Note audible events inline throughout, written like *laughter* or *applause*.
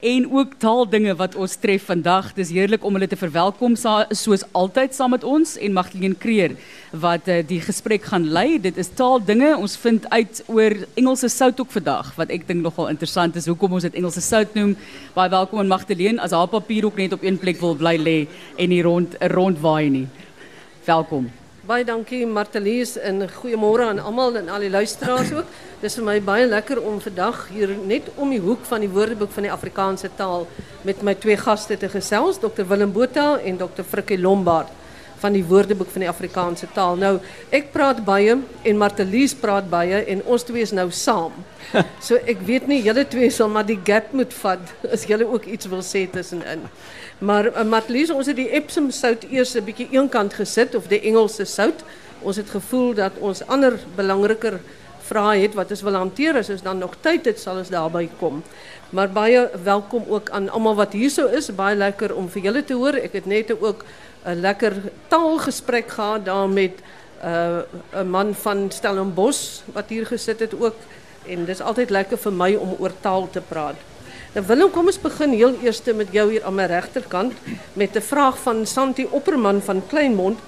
en ook taaldinge wat ons tref vandag. Dis heerlik om hulle te verwelkom soos altyd saam met ons en Magdalene Kreer wat uh, die gesprek gaan lei. Dit is taaldinge. Ons vind uit oor Engelse sout ook vandag wat ek dink nogal interessant is hoekom ons dit Engelse sout noem. Baie welkom aan Magdalene as haar papier ook net op een plek wil bly lê en nie rond rondwaai nie. Welkom. Baie dankie Martelies en goeiemôre aan almal en al die luisteraars ook. Dis vir my baie lekker om vandag hier net om die hoek van die Woordeboek van die Afrikaanse taal met my twee gaste te gesels, Dr Willem Botha en Dr Frikkie Lombard van die Woordeboek van die Afrikaanse taal. Nou, ek praat baie en Martelies praat baie en ons twee is nou saam. *laughs* So ek weet nie julle twee sal maar die gap moet vat *laughs* as julle ook iets wil sê tussenin. Maar uh, Matlies, ons het die Epsom sout eers 'n bietjie eenkant gesit of die Engelse sout. Ons het gevoel dat ons ander belangriker vrae het wat ons wil hanteer as ons dan nog tyd het sal ons daarby kom. Maar baie welkom ook aan almal wat hierso is. Baie lekker om vir julle te hoor. Ek het net ook 'n lekker taalgesprek gehad daar met uh, 'n man van Stellenbosch wat hier gesit het ook en dis altyd lekker vir my om oor taal te praat. Nou Willem, kom ons begin heel eers met jou hier aan my regterkant met 'n vraag van Santi Opperman van Kleinmond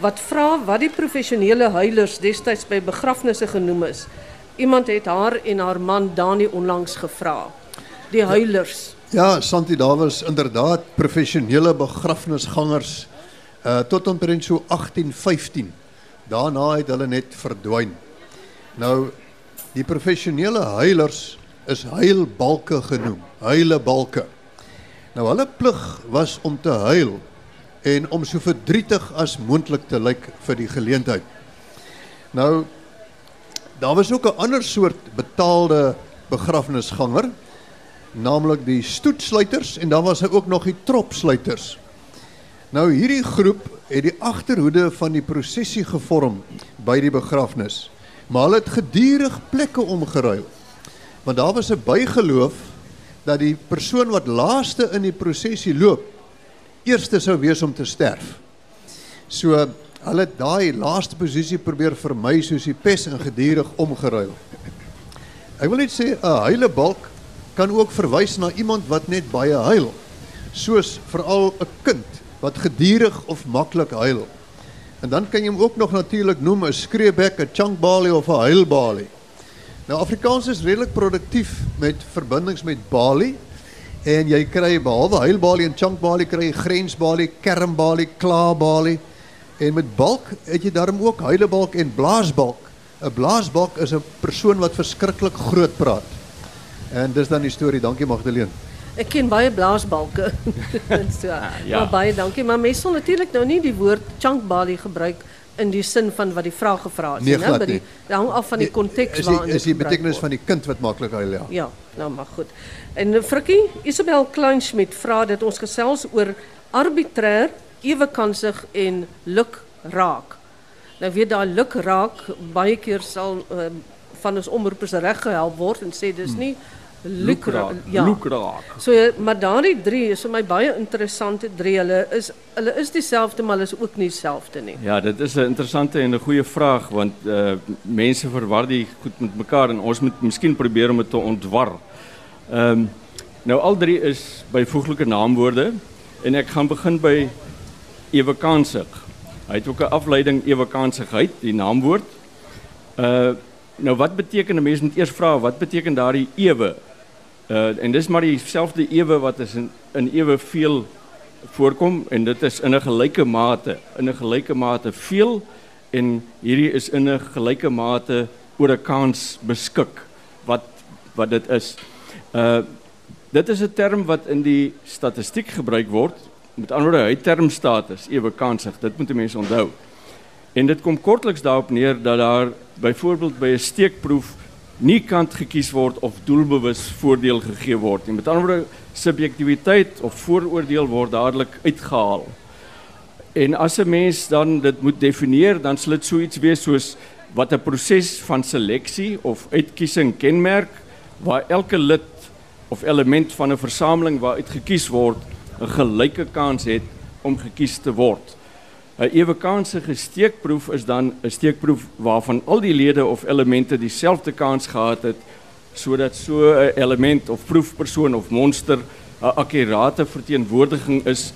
wat vra wat die professionele huilers destyds by begrafnisse genoem is. Iemand het haar en haar man Dani onlangs gevra. Die huilers. Ja, ja Santi, daar was inderdaad professionele begrafnisgangers uh tot omtrent so 1815. Daarna het hulle net verdwyn. Nou die professionele huilers is huilbalke genoem, huilebalke. Nou hulle plig was om te huil en om so verdrietig as moontlik te lyk vir die geleentheid. Nou daar was ook 'n ander soort betaalde begrafnisganger, naamlik die stoetsluiters en dan was hy ook nog die tropsluiters. Nou hierdie groep het die agterhoede van die prosessie gevorm by die begrafnis, maar hulle het gedurig plekke omgeruil. Want daar was 'n bygeloof dat die persoon wat laaste in die prosesie loop, eerste sou wees om te sterf. So hulle het daai laaste posisie probeer vermy soos die pes en gedurig omgeruil. Ek wil net sê 'n huilebalk kan ook verwys na iemand wat net baie huil, soos veral 'n kind wat gedurig of maklik huil. En dan kan jy hom ook nog natuurlik noem 'n skreebek, 'n chunkbalie of 'n huilbalie. Nou Afrikaans is redelik produktief met verbindings met Bali en jy kry behalwe huilbalie en chunkbalie kry jy grensbalie, kermbalie, klaarbalie en met balk het jy daarom ook huilebalk en blaasbalk. 'n Blaasbalk is 'n persoon wat verskriklik groot praat. En dis dan die storie. Dankie Magdalene. Ek ken baie blaasbalke. *laughs* *laughs* so. ja. Maar baie dankie, maar mense sal natuurlik nou nie die woord chunkbalie gebruik nie in die sin van wat die vraag gevra is, nee? By die hang af van die konteks waarin is die betekenis van die kind wat maklik huil, ja. Ja, nou maar goed. En eh, Frikkie, Isabel Kleinschmidt vra dat ons gesels oor arbitrêr, ewekansig en luk raak. Nou weet daai luk raak baie keer sal uh, van ons omroepers reg gehelp word en sê dis hmm. nie hmm lukraak. Ja. Lukraak. So maar daardie drie is vir my baie interessante drie. Hulle is hulle is dieselfde maar hulle is ook nie dieselfde nie. Ja, dit is 'n interessante en 'n goeie vraag want uh mense verwar die goed met mekaar en ons moet miskien probeer om dit te ontwar. Ehm um, nou al drie is byvoeglike naamwoorde en ek gaan begin by ewekansig. Hy het ook 'n afleiding ewekansigheid, die naamwoord. Uh nou wat beteken 'n mens moet eers vra wat beteken daardie ewe? Uh en dis maar dieselfde ewe wat is in in ewe veel voorkom en dit is in 'n gelyke mate, in 'n gelyke mate veel en hierdie is in 'n gelyke mate oor 'n kans beskik wat wat dit is. Uh dit is 'n term wat in die statistiek gebruik word. Met ander woorde, hy termstatus ewe kansig. Dit moet mense onthou. En dit kom kortliks daarop neer dat daar byvoorbeeld by 'n steekproef nie kant gekies word of doelbewus voordeel gegee word nie. Met ander woorde, subjektiwiteit of vooroordeel word dadelik uitgehaal. En as 'n mens dan dit moet definieer, dan sal dit so iets wees soos wat 'n proses van seleksie of uitkiesing kenmerk waar elke lid of element van 'n versameling waaruit gekies word 'n gelyke kans het om gekies te word. 'n Ewekansige steekproef is dan 'n steekproef waarvan al die lede of elemente dieselfde kans gehad het sodat so 'n element of proefpersoon of monster 'n akkurate verteenwoordiging is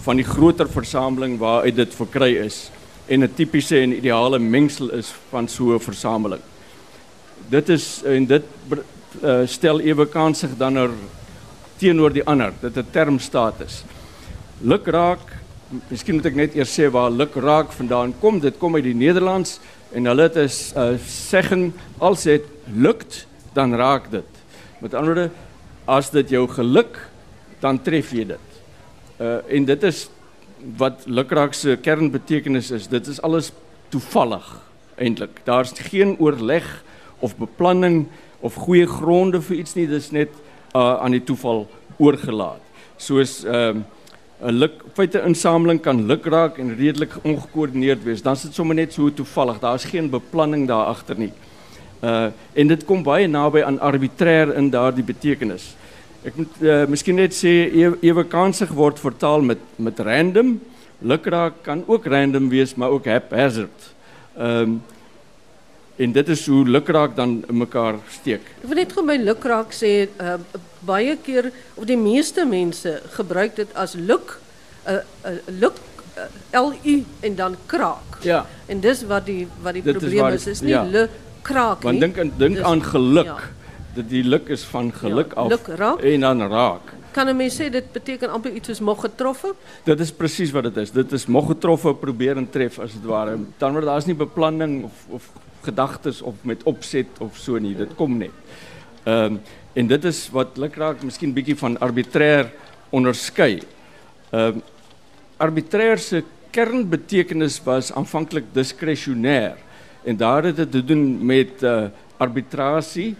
van die groter versameling waaruit dit verkry is en 'n tipiese en ideale mengsel is van so 'n versameling. Dit is en dit uh, stel ewe kansig dan er teenoor die ander dit 'n termstatus. Lukraak, miskien moet ek net eers sê waar lukraak vandaan kom. Dit kom uit die Nederlands en hulle het 'n uh, segging als dit lukt, dan raak dit. Met ander woorde, as dit jou geluk, dan tref jy dit. Uh en dit is wat lukraak se kernbetekenis is. Dit is alles toevallig eintlik. Daar's geen oorleg of beplanning of goeie gronde vir iets nie. Dis net uh aan die toeval oorgelaat. Soos ehm uh, 'n luk kan lukraak en redelik ongekoördineerd wees. Dan sit sommer net so toevallig. Daar's geen beplanning daar agter nie. Uh en dit kom baie naby aan arbitrêr in daardie betekenis. Ek moet uh, miskien net sê ewe, kansig word vertaal met met random. Lukraak kan ook random wees, maar ook haphazard. Ehm en dit is hoe lukraak dan mekaar steek. Ek wil net gou by lukraak sê uh, baie keer of die meeste mense gebruik dit as luk uh, uh, luk uh, L U en dan kraak. Ja. En dis wat die wat die Dit is probleem waar- is, is nie ja. le kraak Want nie. dink aan dink Dis- aan geluk. ja. Dat die luk is van geluk Ja, af luk raak. en dan raak. Kan 'n mens sê dit beteken amper iets soos mog getroffe? Dit is presies wat dit is. Dit is mog getroffe probeer en tref as dit ware. Dan word daar's nie beplanning of of gedagtes of met opset of so nie. Dit kom net. Ehm en dit is wat lukraak miskien bietjie van arbitrêr onderskei. Ehm arbitrêr se kernbetekenis was aanvanklik diskresionêr en daar het dit te doen met uh, arbitrasie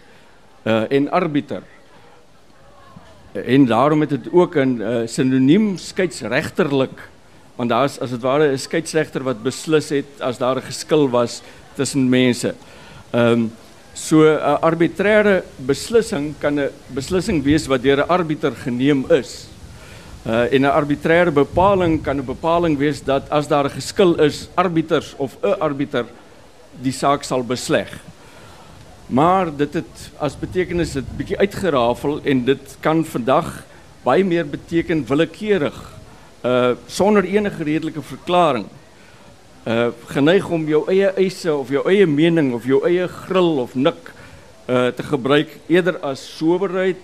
uh, en arbiter. En daarom het dit ook 'n uh, sinoniem skeidsregterlik want daar's as dit ware 'n skeidsregter wat beslis het as daar 'n geskil was tussen mense. Ehm um, so 'n arbitreëre beslissing kan 'n beslissing wees wat deur 'n arbiter geneem is. Uh en 'n arbitreëre bepaling kan 'n bepaling wees dat as daar 'n geskil is, arbiters of 'n arbiter die saak sal besleg. Maar dit het as betekenis dit bietjie uitgerafel en dit kan vandag baie meer beteken willekeurig uh sonder enige redelike verklaring. Uh geneig om jou eie eise of jou eie mening of jou eie gril of nik uh te gebruik eerder as soberheid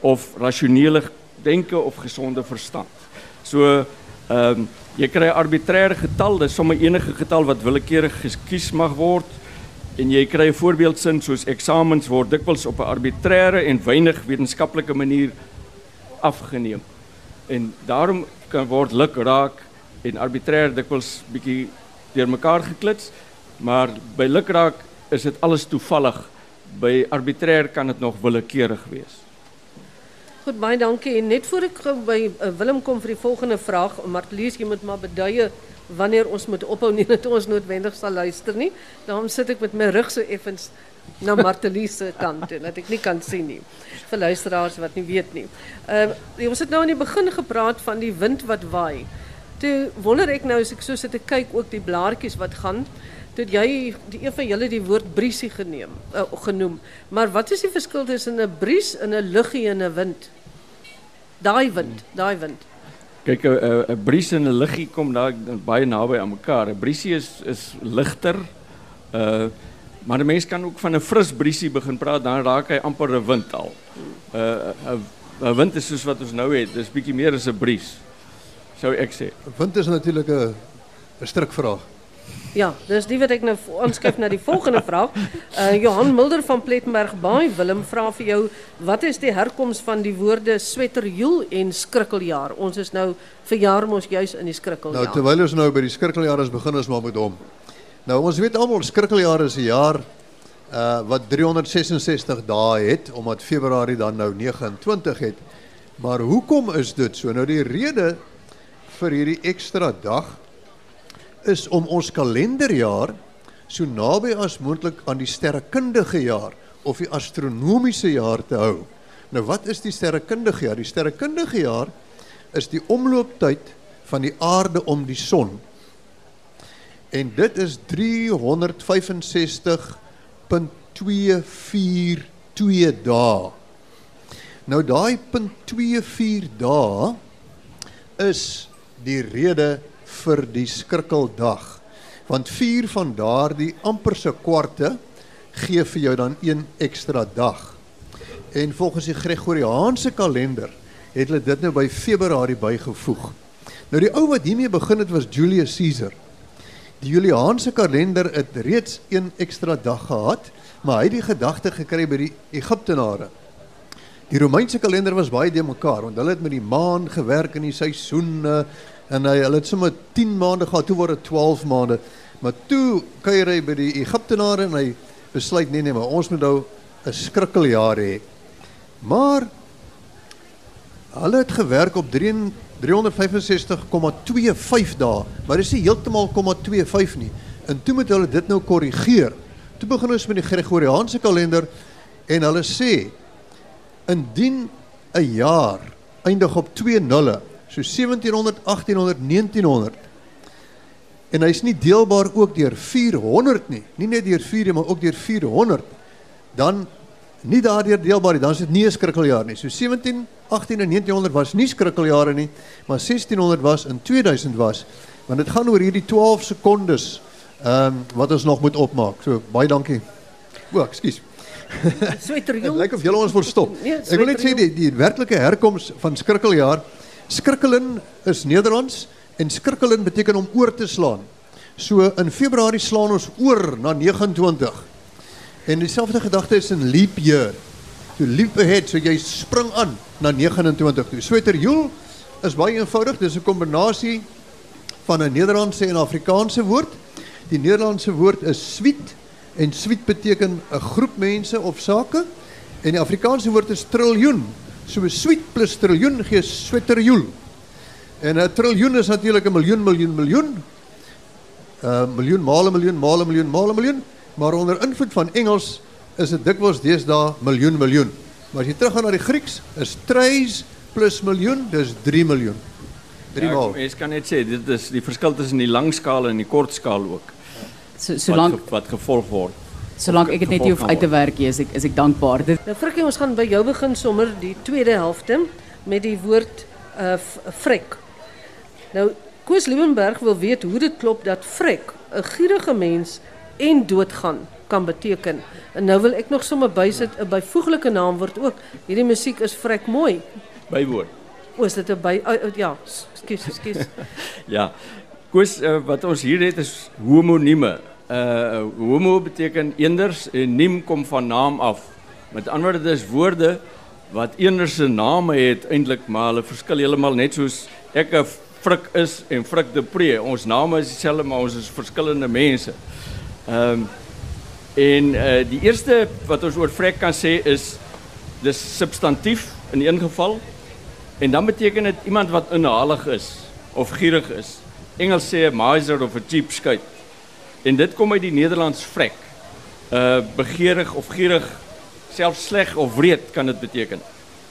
of rasionele denke of gesonde verstand. So ehm um, jy kry 'n arbitreëre getal, dis sommer enige getal wat willekeurig gekies mag word en jy kry 'n voorbeeldsin soos eksamens word dikwels op 'n arbitreëre en weinig wetenskaplike manier afgeneem. En daarom kan word luk raak en arbitreër dikwels bietjie deurmekaar geklits, maar by luk raak is dit alles toevallig. By arbitreër kan dit nog willekeurig wees. Goed, baie dankie. En net voor ek by uh, Willem kom vir die volgende vraag, Martelies, jy moet maar beduie wanneer ons moet ophou *laughs* nie dat ons noodwendig sal luister nie. Daarom sit ek met my rug so effens na Martelies se kant toe dat ek nie kan sien nie. Vir luisteraars wat nie weet nie. Uh, ons het nou aan die begin gepraat van die wind wat waai. Toe wonder ek nou as ek so sit te kyk ook die blaartjies wat gaan het jy die een van julle die woord briesie geneem, uh, genoem. Maar wat is die verskil tussen 'n bries en 'n luggie en 'n wind? Daai wind, daai wind. Kyk 'n 'n 'n bries en 'n liggie kom daar baie naby aan mekaar. 'n Briesie is is ligter. Uh maar 'n mens kan ook van 'n fris briesie begin praat, dan raak hy amper 'n wind al. Uh 'n 'n wind is soos wat ons nou het, dis bietjie meer as 'n bries. Sou ek sê. Wind is natuurlik 'n 'n strikvraag. Ja, dis die wat ek nou vo- aanskuif na die volgende vraag. Uh Johan Mulder van Plettenberg Baai Willem vra vir jou, wat is die herkoms van die woorde sweterjoel en skrikkeljaar? Ons is nou verjaar mos juis in die skrikkeljaar. Nou terwyl ons nou by die skrikkeljaar is, begin ons maar met hom. Nou ons weet almal skrikkeljaar is 'n jaar uh wat 366 dae het omdat Februarie dan nou 29 het. Maar hoekom is dit so? Nou die rede vir hierdie ekstra dag is om ons kalenderjaar so naby as moontlik aan die sterrekundige jaar of die astronomiese jaar te hou. Nou wat is die sterrekundige jaar? Die sterrekundige jaar is die omlooptyd van die aarde om die son. En dit is 365.24 0.24 dae. Nou daai 0.24 dae is die rede vir die skrikkeldag. Want 4 van daardie amper se kwarte gee vir jou dan een ekstra dag. En volgens die Gregoriaanse kalender het hulle dit nou by Februarie bygevoeg. Nou die ou wat hiermee begin het was Julius Caesar. Die Juliaanse kalender het reeds een ekstra dag gehad, maar hy het die gedagte gekry by die Egiptenare. Die Romeinse kalender was baie de mekaar, want hulle het met die maan gewerk in die seisoene en hy hulle het sommer 10 maande gehad, toe word dit 12 maande. Maar toe kuier hy by die Egiptenare en hy besluit nee nee, maar ons moet nou 'n skrikkeljaar hê. Maar hulle het gewerk op 3 365,25 dae, maar dis nie heeltemal 0,25 nie. En toe moet hulle dit nou korrigeer. Toe begin ons met die Gregoriaanse kalender en hulle sê indien 'n jaar eindig op 2 nulle, so 1700, 1800, 1900 en hy's nie deelbaar ook deur 400 nie, nie net deur 4 maar ook deur 400, dan nie daardeur deelbaar nie, dan is dit nie 'n skrikkeljaar nie. So 17, 18 en 1900 was nie skrikkeljare nie, maar 1600 was en 2000 was. Want dit gaan oor hierdie 12 sekondes ehm um, wat ons nog moet opmaak. So baie dankie. O, ekskuus. Sweterjong. *laughs* Dit lyk of julle ons wil stop. Nee, Ek wil net sê die die werklike herkoms van skrikkeljaar, skrikkelen is Nederlands en skrikkelen beteken om oor te slaan. So in Februarie slaan ons oor na 29. En dieselfde gedagte is in leap year. So leap ahead, so jy spring aan na 29 toe. Sweterjoel is baie eenvoudig, dis 'n kombinasie van 'n Nederlandse en Afrikaanse woord. Die Nederlandse woord is sweet en sweet beteken 'n groep mense of sake en die Afrikaanse woord is triljoen. So sweet plus triljoen gee sweterjoel. En 'n triljoen is natuurlik 'n miljoen miljoen miljoen. uh, miljoen maal 'n miljoen maal 'n miljoen maal 'n miljoen, maar onder invloed van Engels is dit dikwels deesdae miljoen miljoen. Maar as jy teruggaan na die Grieks, is treis plus miljoen, dis 3 miljoen. 3 Ja, maal. Mens kan net sê dit is die verskil tussen die lang skaal en die kort skaal ook. So wat, ge- wat gevolg word. Solank ek dit net nie hoef uit te werk nie, is ek is ek dankbaar. Dit Nou Frikkie, ons gaan by jou begin sommer die tweede helfte met die woord uh f- vrek. Nou Koos Liebenberg wil weet hoe dit klop dat vrek 'n gierige mens en doodgaan kan beteken. En nou wil ek nog sommer bysit 'n byvoeglike naamwoord ook. Hierdie musiek is vrek mooi. Bywoord. O, is dit 'n by uh, uh, ja, skus, skus. *laughs* Ja. Koos uh, wat ons hier het is homonieme. Uh homo beteken eenders en niem kom van naam af. Met ander woorde dis woorde wat eenders se name het eintlik maar hulle verskil heeltemal net soos ek 'n Frik is en Frik de Pre. Ons name is dieselfde maar ons is verskillende mense. Ehm um, en uh die eerste wat ons oor vrek kan sê is dis substantief in een geval En dan beteken dit iemand wat inhalig is of gierig is. Engels sê 'n miser of 'n cheapskate. En dit kom uit die Nederlands vrek. Uh begeerig of gierig, selfs sleg of wreed kan dit beteken.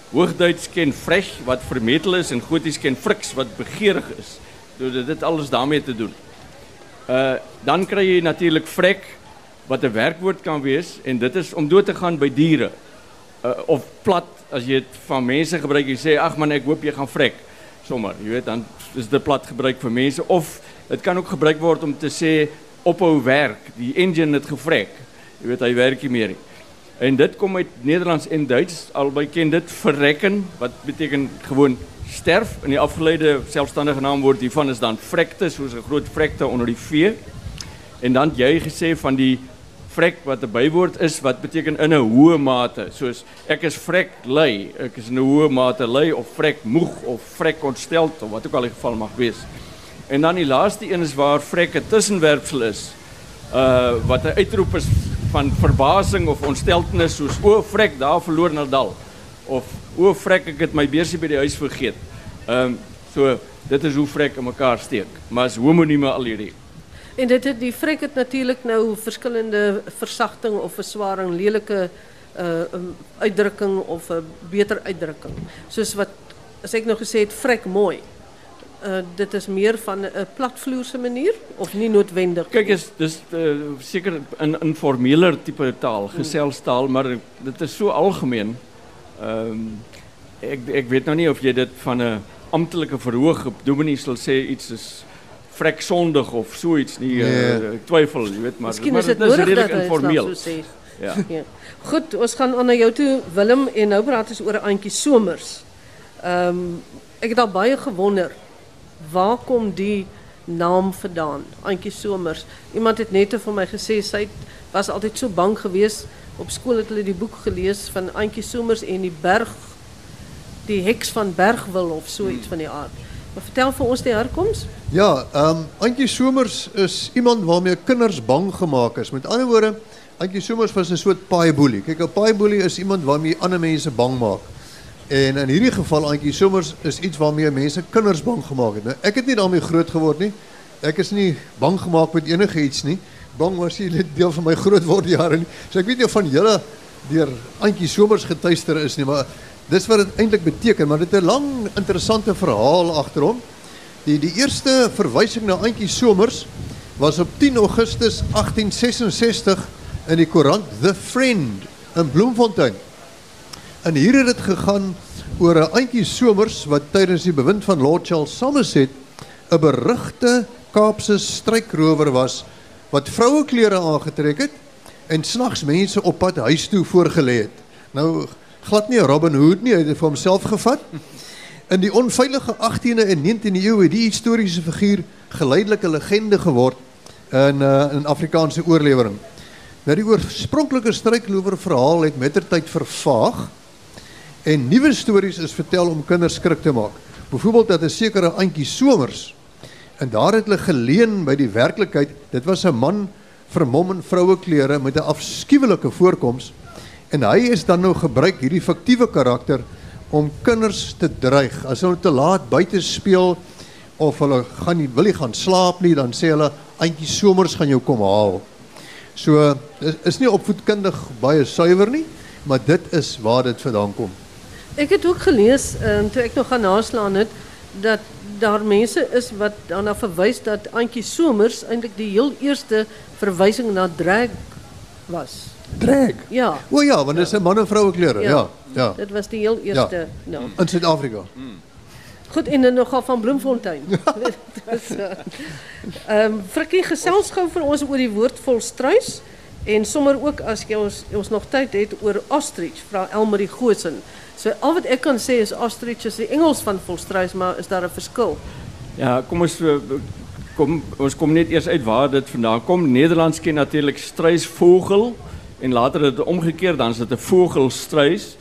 Hoogduits ken frech wat vermetel is en Goties ken friks wat begeerig is. Dit het alles daarmee te doen. Uh dan kry jy natuurlik vrek wat 'n werkwoord kan wees en dit is om dood te gaan by diere. Uh, of plat as jy dit van mense gebruik jy sê ag man ek hoop jy gaan vrek sommer jy weet dan is dit plat gebruik vir mense of dit kan ook gebruik word om te sê ophou werk die engine het gevrek. Jy weet hy werk nie meer nie. En dit kom uit Nederlands en Duits. Albei ken dit verrekken wat beteken gewoon sterf. In die afgeleide selfstandige naamwoord hiervan is dan vrekte soos 'n groot vrekte onder die vee. En dan jy gesê van die vrek wat 'n bywoord is wat beteken in 'n hoë mate. Soos ek is vrek lui ek is in 'n hoë mate lui of vrek moeg of vrek ontsteld of wat ook al die geval mag wees en dan die laaste een is waar vrek 'n tussenwerpsel is uh wat 'n uitroep is van verbasing of ontsteltenis soos o vrek daar verloor Nadal of o vrek ek het my beursie by die huis vergeet ehm um, so dit is hoe vrek in mekaar steek maar is homonieme al hierdie En dit het die vrek het natuurlik nou verskillende versagting of verswaring, lelike uh um, uitdrukking of 'n beter uitdrukking. Soos wat as ek nou gesê het vrek mooi. Uh, dit is meer van 'n platvloerse manier of nie noodwendig. Kyk, is dis uh, seker 'n informeler tipe taal, geselstaal, maar dit is so algemeen. Ehm um, ek ek weet nou nie of jy dit van 'n amptelike verhoog op dominee sal sê iets is vrek sondig of so iets nie. Nee. Uh, ek twyfel, jy weet, maar Miskien maar is dit dit nodig dat redelik hy informeel. dit so sê. Ja. *laughs* Ja. Goed, ons gaan aan na jou toe Willem en nou praat ons oor 'n aantjie somers. Ehm um, ek het al baie gewonder waar kom die naam vandaan? Aantjie somers. Iemand het net vir my gesê sy was altyd so bang geweest op skool het hulle die boek gelees van Aantjie somers en die berg die heks van Bergwil of so iets van die aard. Maar vertel vir ons die herkoms. Ja, ehm um, Antjie Somers is iemand waarmee kinders bang gemaak is. Met ander woorde, Antjie Somers was 'n soort paaiboelie. Kyk, 'n paaiboelie is iemand waarmee ander mense bang maak. En in hierdie geval Antjie Somers is iets waarmee mense kinders bang gemaak het. Nou, ek het nie daarmee groot geword nie. Ek is nie bang gemaak met enige iets nie. Bang was nie net deel van my grootword jare nie. So ek weet nie of van julle deur Antjie Somers getuister is nie, maar dis wat dit eintlik beteken, maar dit het 'n lang interessante verhaal agter hom. Die die eerste verwysing na Antjie Somers was op 10 Augustus 1866 in die koerant The Friend in Bloemfontein. En hier het dit gegaan oor 'n Antjie Somers wat tydens die bewind van Lord Charles Somerset 'n berugte Kaapse strykrower was wat vroueklere aangetrek het en snags mense op pad huis toe voorgelê het. Nou glad nie Robin Hood nie, hy het dit vir homself gevat. In die onveilige 18de en 19de eeu het die historiese figuur geleidelik 'n legende geword in uh, in Afrikaanse oorlewering. Nou die oorspronklike stryklower verhaal het mettertyd vervaag en nuwe stories is vertel om kinders skrik te maak. Byvoorbeeld dat 'n sekere Antjie Somers en daar het hulle geleen by die werklikheid. Dit was 'n man vermom in vroueklere met 'n afskuwelike voorkoms en hy is dan nou gebruik hierdie fiktiewe karakter om kinders te dreig. As hulle te laat buite speel of hulle gaan nie wil nie gaan slaap nie, dan sê hulle Antjie Somers gaan jou kom haal. So is, is nie opvoedkundig baie suiwer nie, maar dit is waar dit vandaan kom. Ek het ook gelees um, toe ek nog gaan naslaan het dat daar mense is wat daarna verwys dat Antjie Somers eintlik die heel eerste verwysing na drag was. Drag. Ja. O ja, want dit is 'n man en vroue klere. Ja. ja, ja. Dit was die heel eerste ja. nou. In Suid-Afrika. Goed en dan nogal van Bloemfontein. *laughs* uh, um, Frikkie gesels gou vir ons oor die woord volstruis en sommer ook as jy ons ons nog tyd het oor ostrich, vra Elmarie Goosen. So al wat ek kan sê is ostrich is die Engels van volstruis, maar is daar 'n verskil? Ja, kom ons eh, kom ons kom net eers uit waar dit vandaan kom. Nederlands ken natuurlik struisvogel en later het dit omgekeer dan is dit 'n vogelstruis.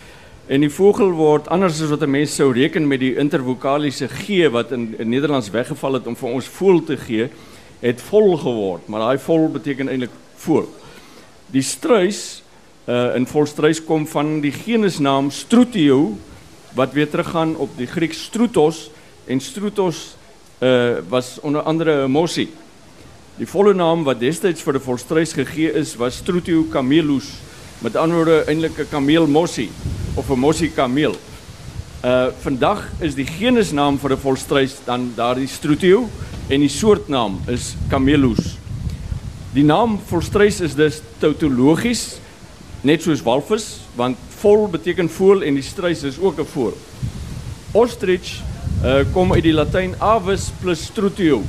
En die vogel word anders as wat 'n mens sou reken met die intervokaliese g wat in, in Nederlands weggeval het om vir ons voel te gee, het vol geword, maar daai vol beteken eintlik voel. Die struis uh in volstruis kom van die genusnaam Strutio wat weer teruggaan op die Grieks strutos en strutos uh was onder andere 'n mossie. Die volle naam wat destyds vir die volstruis gegee is was Strutio camelus met ander woorde eintlik 'n kameelmossie of 'n mossie kameel. Uh vandag is die genusnaam vir 'n volstruis dan daardie Strutio en die soortnaam is Camelus. Die naam volstruis is dus tautologies net soos walvis want vol beteken voël en die struis is ook 'n voël. Ostrich uh kom uit die Latyn avis plus strutio.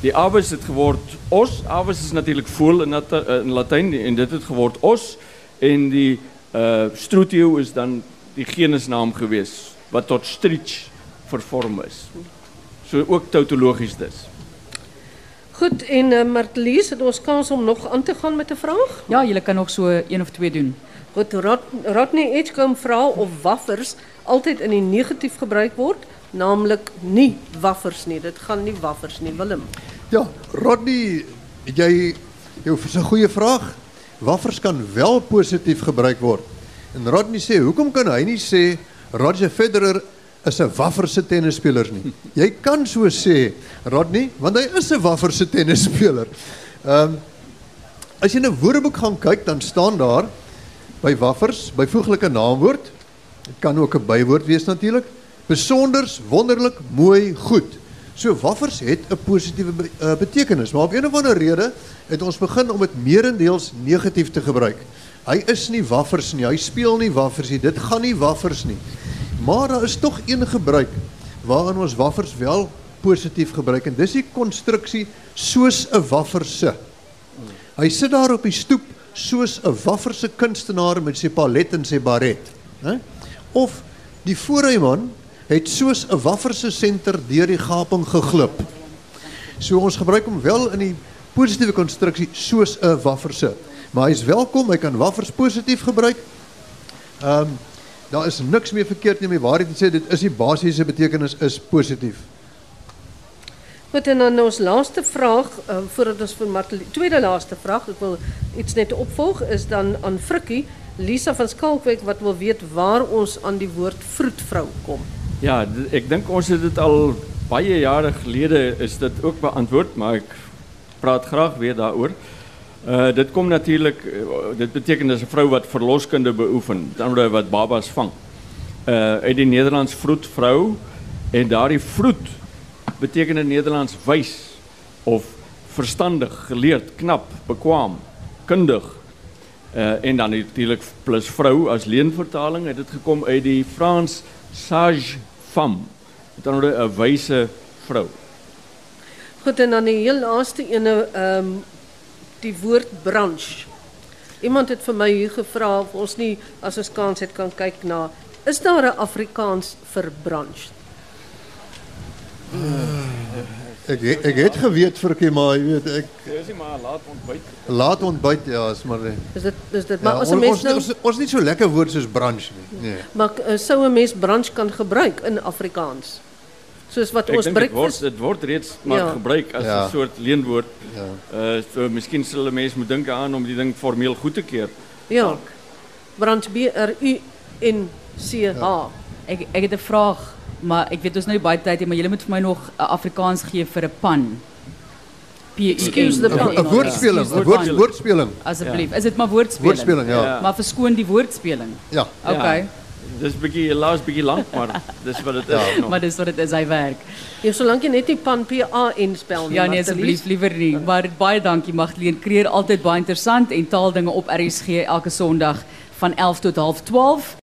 Die avis het geword os. Avis is natuurlik voël in, in Latyn en dit het geword os en die uh strutio is dan die genusnaam gewees wat tot strich vervorm is. So ook tautologies dus. Goed en uh, het ons kans om nog aan te gaan met 'n vraag? Ja, julle kan nog so een of twee doen. Goed, Rod, Rodney Edgecombe vra of waffers altyd in die negatief gebruik word, naamlik nie waffers nie. Dit gaan nie waffers nie, Willem. Ja, Rodney, jy jou is 'n goeie vraag. Waffers kan wel positief gebruik word. En Rodney sê, hoekom kan hy nie sê Roger Federer is 'n wafferse tennisspeler nie? Jy kan so sê, Rodney, want hy is 'n wafferse tennisspeler. Ehm um, as jy 'n woordeboek gaan kyk, dan staan daar by waffers byvoeglike naamwoord. Dit kan ook 'n bywoord wees natuurlik. Besonders, wonderlik, mooi, goed. So waffers het 'n positiewe be uh, betekenis, maar op een of ander rede het ons begin om dit meerendeels negatief te gebruik. Hy is nie waffers nie, hy speel nie waffers nie, dit gaan nie waffers nie. Maar daar is tog een gebruik waarin ons waffers wel positief gebruik en dis die konstruksie soos 'n waffer se. Hy sit daar op die stoep soos 'n wafferse kunstenaar met sy palet en sy baret, hè? Of die voorryman het soos 'n wafferse senter deur die gaping geglip. So ons gebruik hom wel in die positiewe konstruksie soos 'n wafferse. Maar hy is welkom, hy kan waffers positief gebruik. Ehm um, daar is niks meer verkeerd nie met waarheid te sê dit is die basiese betekenis is positief. Goed en dan ons laaste vraag uh, voordat ons vir tweede laaste vraag ek wil iets net opvolg is dan aan Frikkie Lisa van Skalkwyk wat wil weet waar ons aan die woord vroedvrou kom. Ja, d- ek dink ons het dit al baie jare gelede is dit ook beantwoord, maar ek praat graag weer daaroor. Uh dit kom natuurlik uh, dit beteken dis 'n vrou wat verloskunde beoefen, dan wat babas vang. Uh uit die Nederlands vroedvrou en daardie vroed beteken in Nederlands wys of verstandig, geleerd, knap, bekwaam, kundig. Uh en dan natuurlik plus vrou as leenvertaling het dit gekom uit die Frans sage femme. Met ander woorde 'n wyse vrou. Goed en dan die heel laaste ene ehm um, die woord branche. Iemand het vir my hier gevra of ons nie as ons kans het kan kyk na is daar 'n Afrikaans vir branche? Ek het- ek het geweet vir maar jy weet ek Dis nie maar laat ontbyt. laat ontbyt ja, is maar Is dit is dit maar ja, as ons, 'n mens ons, nou ons, ons nie so lekker woord soos branche nie. Nee. maar uh, sou 'n mens branche kan gebruik in Afrikaans? Soos wat Ek ons dink dit word breakfast dit word reeds maar Ja. gebruik as 'n Ja. soort leenwoord. Ja. Uh so miskien sal 'n mens moet dink aan om die ding formeel goed te keur. ja. Branche B R U N C H. Ek ek het 'n vraag, maar ek weet ons nou nie baie tyd nie, maar julle moet vir my nog 'n Afrikaans gee vir 'n pan. P U N. Excuse the 'n pun. 'n woordspeling, 'n woord, woordspeling. Asseblief. Is dit maar woordspeling? Woordspeling, ja. Ja. Maar verskoon die woordspeling. Ja. Okay. Dis bietjie laas bietjie lank, maar dis wat dit is. Ja. nog. Maar dis wat dit is, hy werk. Ja, solank jy net nie pan P A N spel nie. Ja nee asseblief liewer nie. Maar baie dankie Magdalene Kreer, altyd baie interessant en taaldinge op RSG elke Sondag van 11 tot 12:30.